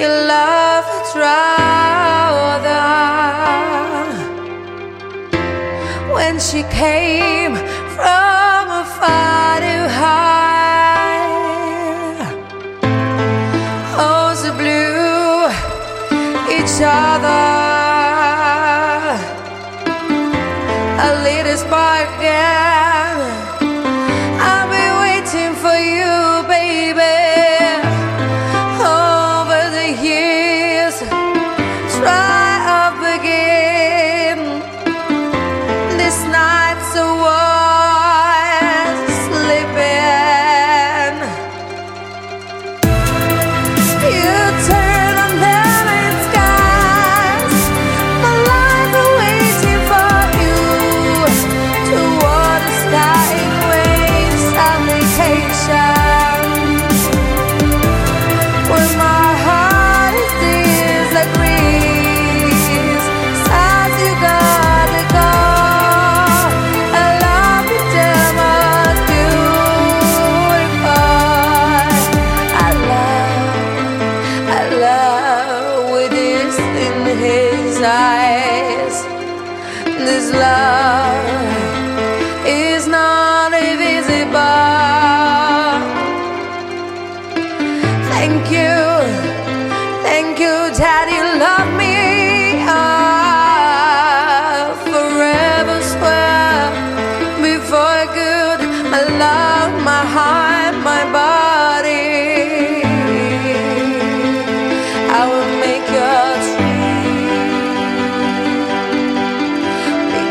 your love rather when she came from afar to hide. Blue, each other. this love is not invisible. Thank you, thank you,